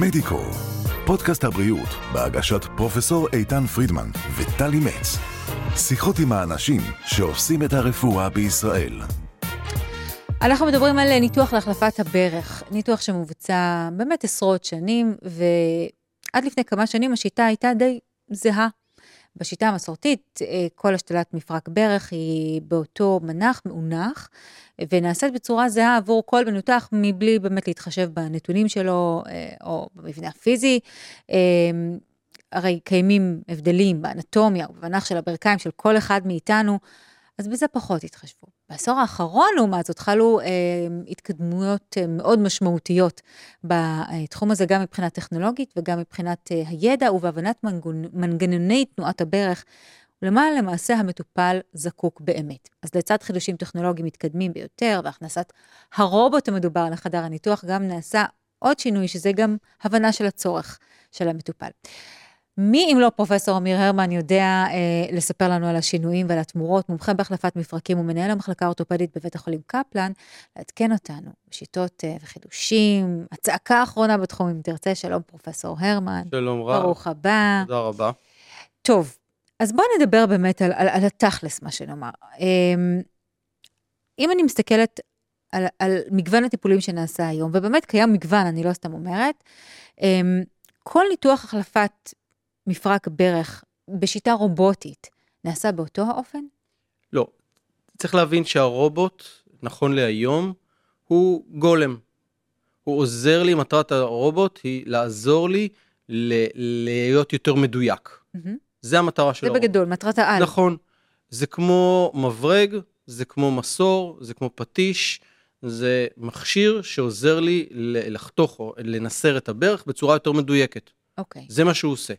מדיקו, פודקאסט הבריאות בהגשת פרופסור איתן פרידמן וטלי מצ. שיחות עם האנשים שעושים את הרפואה בישראל. אנחנו מדברים על ניתוח להחלפת הברך, ניתוח שמבוצע באמת עשרות שנים, ועד לפני כמה שנים השיטה הייתה די זהה. בשיטה המסורתית, אה, כל השתלת מפרק ברך היא באותו מנח, מאונח, ונעשית בצורה זהה עבור כל מנותח, מבלי באמת להתחשב בנתונים שלו אה, או במבנה הפיזי. אה, הרי קיימים הבדלים באנטומיה ובמנח של הברכיים של כל אחד מאיתנו, אז בזה פחות התחשבו. בעשור האחרון, לעומת זאת, חלו אה, התקדמויות אה, מאוד משמעותיות בתחום הזה, גם מבחינה טכנולוגית וגם מבחינת אה, הידע ובהבנת מנגנ... מנגנוני תנועת הברך, למה למעשה המטופל זקוק באמת. אז לצד חידושים טכנולוגיים מתקדמים ביותר והכנסת הרובוט המדובר לחדר הניתוח, גם נעשה עוד שינוי, שזה גם הבנה של הצורך של המטופל. מי אם לא פרופסור אמיר הרמן יודע אה, לספר לנו על השינויים ועל התמורות, מומחה בהחלפת מפרקים ומנהל המחלקה האורתופדית בבית החולים קפלן, לעדכן אותנו בשיטות אה, וחידושים, הצעקה האחרונה בתחום, אם תרצה, שלום פרופסור הרמן. שלום רב. ברוך הבא. תודה רבה. טוב, אז בואו נדבר באמת על, על, על התכלס, מה שנאמר. אה, אם אני מסתכלת על, על מגוון הטיפולים שנעשה היום, ובאמת קיים מגוון, אני לא סתם אומרת, אה, כל ניתוח החלפת מפרק ברך בשיטה רובוטית נעשה באותו האופן? לא. צריך להבין שהרובוט, נכון להיום, הוא גולם. הוא עוזר לי, מטרת הרובוט היא לעזור לי ל- להיות יותר מדויק. Mm-hmm. זה המטרה של זה הרובוט. בגדול, מטרת העל. נכון. זה כמו מברג, זה כמו מסור, זה כמו פטיש, זה מכשיר שעוזר לי לחתוך או לנסר את הברך בצורה יותר מדויקת. אוקיי. זה מה שהוא עושה.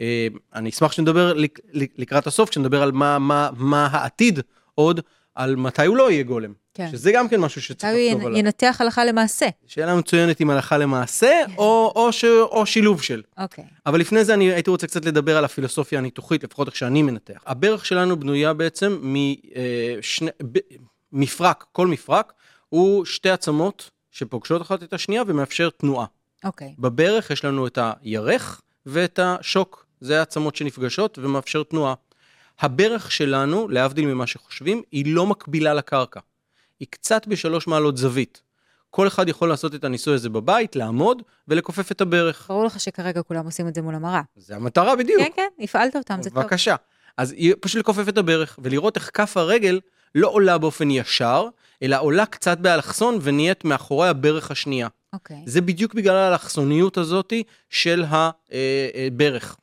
אה, אני אשמח שנדבר לק- לק- לקראת הסוף, כשנדבר על מה, מה, מה העתיד עוד, על מתי הוא לא יהיה גולם. כן. שזה גם כן משהו שצריך מתי הוא לחשוב עליו. ינתח הלכה למעשה. שאלה מצוינת אם הלכה למעשה, או, או, ש, או שילוב של. אוקיי. אבל לפני זה אני הייתי רוצה קצת לדבר על הפילוסופיה הניתוחית, לפחות איך שאני מנתח. הברך שלנו בנויה בעצם ממפרק, כל מפרק הוא שתי עצמות שפוגשות אחת את השנייה ומאפשר תנועה. אוקיי. בברך יש לנו את הירך ואת השוק, זה העצמות שנפגשות ומאפשר תנועה. הברך שלנו, להבדיל ממה שחושבים, היא לא מקבילה לקרקע. היא קצת בשלוש מעלות זווית. כל אחד יכול לעשות את הניסוי הזה בבית, לעמוד ולכופף את הברך. ברור לך שכרגע כולם עושים את זה מול המראה. זה המטרה בדיוק. כן, כן, הפעלת אותם, זה טוב. בבקשה. אז פשוט לכופף את הברך ולראות איך כף הרגל לא עולה באופן ישר, אלא עולה קצת באלכסון ונהיית מאחורי הברך השנייה. אוקיי. זה בדיוק בגלל האלכסוניות הזאתי של הברך.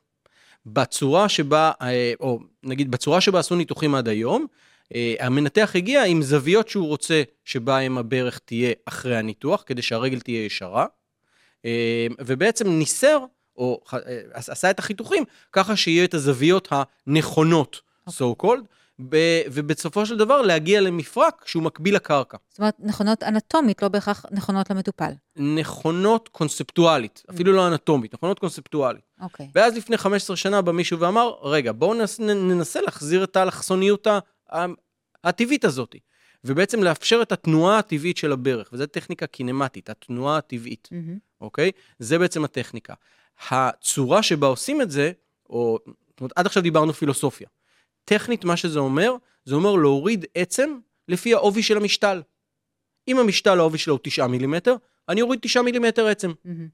בצורה שבה, אה, או נגיד בצורה שבה עשו ניתוחים עד היום, אה, המנתח הגיע עם זוויות שהוא רוצה שבהם הברך תהיה אחרי הניתוח, כדי שהרגל תהיה ישרה, אה, ובעצם ניסר, או עשה את החיתוכים, ככה שיהיה את הזוויות הנכונות, so called, ב- ובסופו של דבר להגיע למפרק שהוא מקביל לקרקע. זאת אומרת, נכונות אנטומית, לא בהכרח נכונות למטופל. נכונות קונספטואלית, אפילו לא אנטומית, נכונות קונספטואלית. אוקיי. ואז לפני 15 שנה בא מישהו ואמר, רגע, בואו ננס, ננסה להחזיר את האלכסוניות הטבעית הזאת, ובעצם לאפשר את התנועה הטבעית של הברך, וזו טכניקה קינמטית, התנועה הטבעית, מהמם. אוקיי? זה בעצם הטכניקה. הצורה שבה עושים את זה, או, זאת אומרת, עד עכשיו דיברנו פילוסופיה. טכנית, מה שזה אומר, זה אומר להוריד עצם לפי העובי של המשתל. אם המשתל העובי שלו הוא 9 מילימטר, אני אוריד 9 מילימטר עצם. מהמם.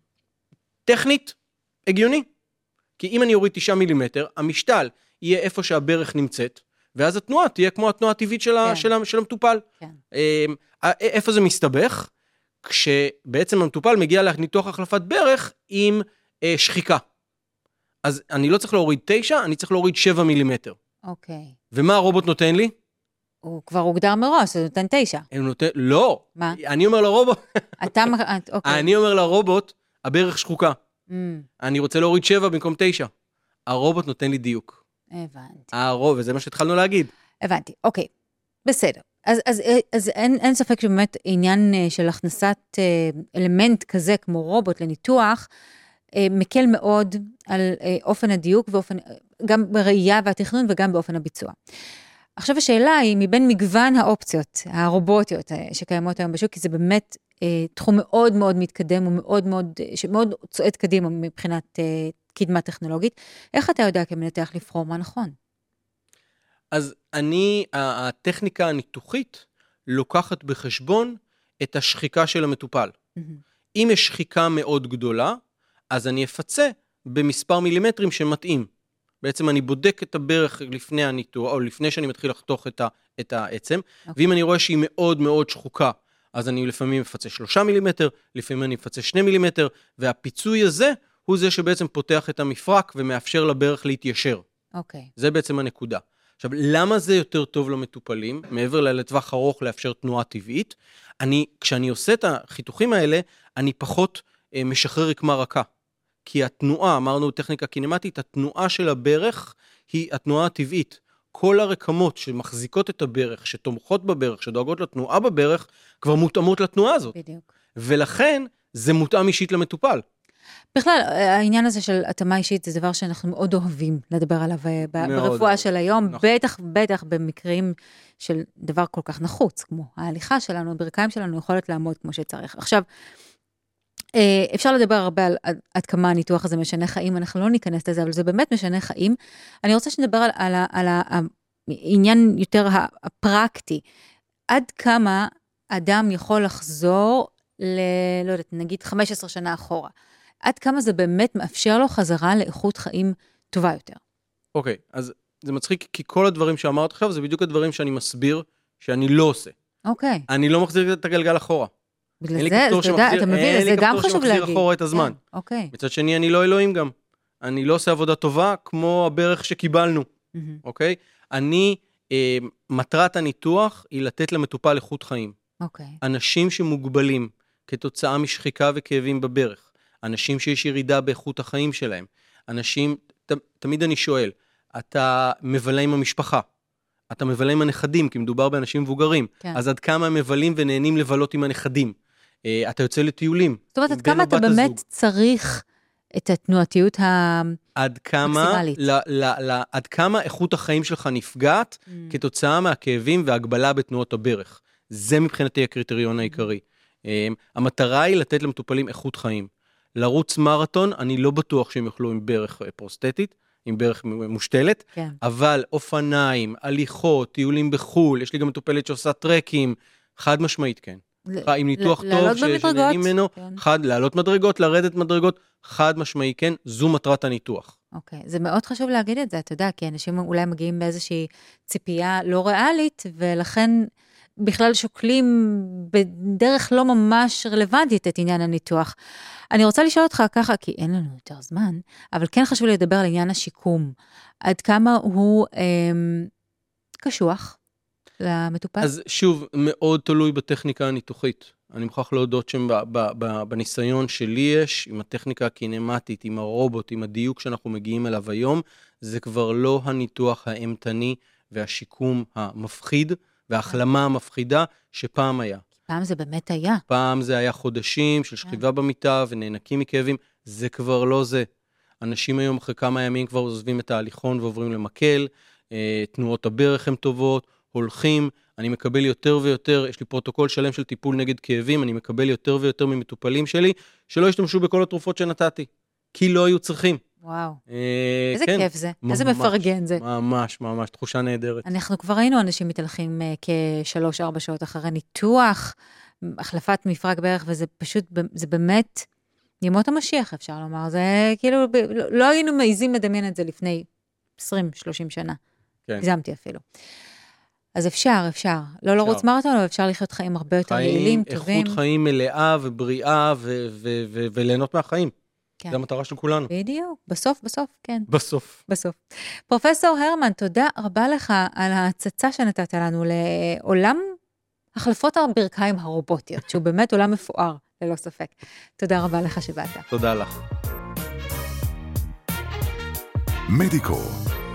טכנית, הגיוני. כי אם אני אוריד 9 מילימטר, המשתל יהיה איפה שהברך נמצאת, ואז התנועה תהיה כמו התנועה הטבעית של, כן. של, של המטופל. כן. אמ, איפה זה מסתבך? כשבעצם המטופל מגיע לניתוח החלפת ברך עם אה, שחיקה. אז אני לא צריך להוריד 9, אני צריך להוריד 7 מילימטר. אוקיי. ומה הרובוט נותן לי? הוא כבר הוגדר מראש, זה נותן תשע. הוא נותן, לא. מה? אני אומר לרובוט, אתה, אוקיי. אני אומר לרובוט, הברך שחוקה. אמ, אני רוצה להוריד 7 במקום 9. הרובוט נותן לי דיוק. הבנתי. הרוב, וזה מה שהתחלנו להגיד. הבנתי, אוקיי. בסדר. אז, אז, אז אין, אין ספק שבאמת עניין אה, של הכנסת אה, אלמנט כזה כמו רובוט לניתוח, מקל מאוד על אה, אופן הדיוק ואופן, גם בראייה והתכנון וגם באופן הביצוע. עכשיו השאלה היא, מבין מגוון האופציות הרובוטיות אה, שקיימות היום בשוק, כי זה באמת אה, תחום מאוד מאוד מתקדם ומאוד מאוד, אה, שמאוד צועד קדימה מבחינת אה, קדמה טכנולוגית, איך אתה יודע כמנתח לבחור מה נכון? אז אני, הטכניקה הניתוחית לוקחת בחשבון את השחיקה של המטופל. אם יש שחיקה מאוד גדולה, אז אני אפצה במספר מילימטרים שמתאים. בעצם אני בודק את הברך לפני הניתוח, או לפני שאני מתחיל לחתוך את, ה, את העצם, okay. אוקיי. ואם אני רואה שהיא מאוד מאוד שחוקה, אז אני לפעמים מפצה שלושה מילימטר, לפעמים אני מפצה שני מילימטר, והפיצוי הזה הוא זה שבעצם פותח את המפרק ומאפשר לברך להתיישר. אוקיי. Okay. זה בעצם הנקודה. עכשיו, למה זה יותר טוב למטופלים, מעבר לטווח ארוך לאפשר תנועה טבעית? אני, כשאני עושה את החיתוכים האלה, אני פחות אה, משחרר רקמה רכה. כי התנועה, אמרנו טכניקה קינמטית, התנועה של הברך היא התנועה הטבעית. כל הרקמות שמחזיקות את הברך, שתומכות בברך, שדואגות לתנועה בברך, כבר מותאמות לתנועה הזאת. בדיוק. ולכן זה מותאם אישית למטופל. בכלל, העניין הזה של התאמה אישית זה דבר שאנחנו מאוד אוהבים לדבר עליו אה, מאוד. ברפואה של היום, נכון. בטח, בטח במקרים של דבר כל כך נחוץ, כמו ההליכה שלנו, הברכיים שלנו, יכולת לעמוד כמו שצריך. עכשיו, אפשר לדבר הרבה על עד, כמה הניתוח הזה משנה חיים, אנחנו לא ניכנס לזה, אבל זה באמת משנה חיים. אני רוצה שנדבר על, על, ה- על העניין יותר הפרקטי. עד כמה אדם יכול לחזור ל... לא יודעת, נגיד 15 שנה אחורה. עד כמה זה באמת מאפשר לו חזרה לאיכות חיים טובה יותר. אוקיי, אז זה מצחיק, כי כל הדברים שאמרת עכשיו, זה בדיוק הדברים שאני מסביר שאני לא עושה. אוקיי, אני לא מחזיר את הגלגל אחורה. בגלל אין לי זה, כפתור אתה יודע, שמחזיר- אתה מבין, אין לי זה גם כפתור חשוב שמחזיר להגיד. אחורה את הזמן. כן, אוקיי. מצד שני, אני לא אלוהים גם. אני לא עושה עבודה טובה כמו הברך שקיבלנו, אוקיי? אני, אה, מטרת הניתוח היא לתת למטופל איכות חיים. אוקיי. אנשים שמוגבלים כתוצאה משחיקה וכאבים בברך, אנשים שיש ירידה באיכות החיים שלהם, אנשים, ת, תמיד אני שואל, אתה מבלה עם המשפחה, אתה מבלה עם הנכדים, כי מדובר באנשים מבוגרים, כן. אז עד כמה הם מבלים ונהנים לבלות עם הנכדים. אה, אתה יוצא לטיולים. זאת אומרת, עד כמה אתה בת באמת הזוג. צריך את התנועתיות. עד כמה, מקסימלית. ל, ל, ל, עד כמה איכות החיים שלך נפגעת Mm. כתוצאה מהכאבים והגבלה בתנועות הברך. זה מבחינתי הקריטריון העיקרי. אמ, המטרה היא לתת למטופלים איכות חיים. לרוץ מרתון, אני לא בטוח שהם יוכלו עם ברך אה, פרוסטטית, עם ברך מושתלת, כן. אבל אופניים, הליכות, טיולים בחו"ל, יש לי גם מטופלת שעושה טרקים, חד משמעית כן. עם ניתוח טוב, שנהנים ממנו, כן. חד, לעלות מדרגות, לרדת מדרגות, חד משמעי כן, זו מטרת הניתוח. אוקיי, זה מאוד חשוב להגיד את זה, אתה יודע, כי אנשים אולי מגיעים באיזושהי ציפייה לא ריאלית, ולכן בכלל שוקלים בדרך לא ממש רלוונטית את עניין הניתוח. אני רוצה לשאול אותך ככה, כי אין לנו יותר זמן, אבל כן חשוב לי לדבר על עניין השיקום. עד כמה הוא אמ, קשוח למטופל? אז שוב, מאוד תלוי בטכניקה הניתוחית. אני מוכרח להודות שבניסיון שלי יש, עם הטכניקה הקינמטית, עם הרובוט, עם הדיוק שאנחנו מגיעים אליו היום, זה כבר לא הניתוח האימתני והשיקום המפחיד וההחלמה המפחידה שפעם היה. פעם זה באמת היה. פעם זה היה חודשים של שכיבה במיטה ונאנקים מכאבים, זה כבר לא זה. אנשים היום אחרי כמה ימים כבר עוזבים את ההליכון ועוברים למקל, אה, תנועות הברך הן טובות, הולכים, אני מקבל יותר ויותר, יש לי פרוטוקול שלם של טיפול נגד כאבים, אני מקבל יותר ויותר ממטופלים שלי שלא השתמשו בכל התרופות שנתתי, כי לא היו צריכים. וואו, אה, איזה כן, כיף זה, איזה ממש, מפרגן זה. ממש, ממש, תחושה נהדרת. אנחנו כבר ראינו אנשים מתהלכים אה, כשלוש-ארבע שעות אחרי ניתוח, החלפת מפרק ברך, וזה פשוט, זה באמת ימות המשיח, אפשר לומר. זה כאילו, לא לא היינו מעיזים לדמיין את זה לפני 20-30 שנה. כן. הגזמתי אפילו. אז אפשר, אפשר. לא לרוץ מרתון, אבל אפשר לחיות חיים הרבה יותר יעילים, טובים. איכות חיים מלאה ובריאה ו- ו- ו- וליהנות מהחיים. כן. זו המטרה של כולנו. בדיוק, בסוף, בסוף, כן. בסוף. בסוף. פרופסור הרמן, תודה רבה לך על ההצצה שנתת לנו לעולם החלפות הברכיים הרובוטיות, שהוא באמת עולם מפואר, ללא ספק. תודה רבה לך שבאת. תודה לך. מדיקו,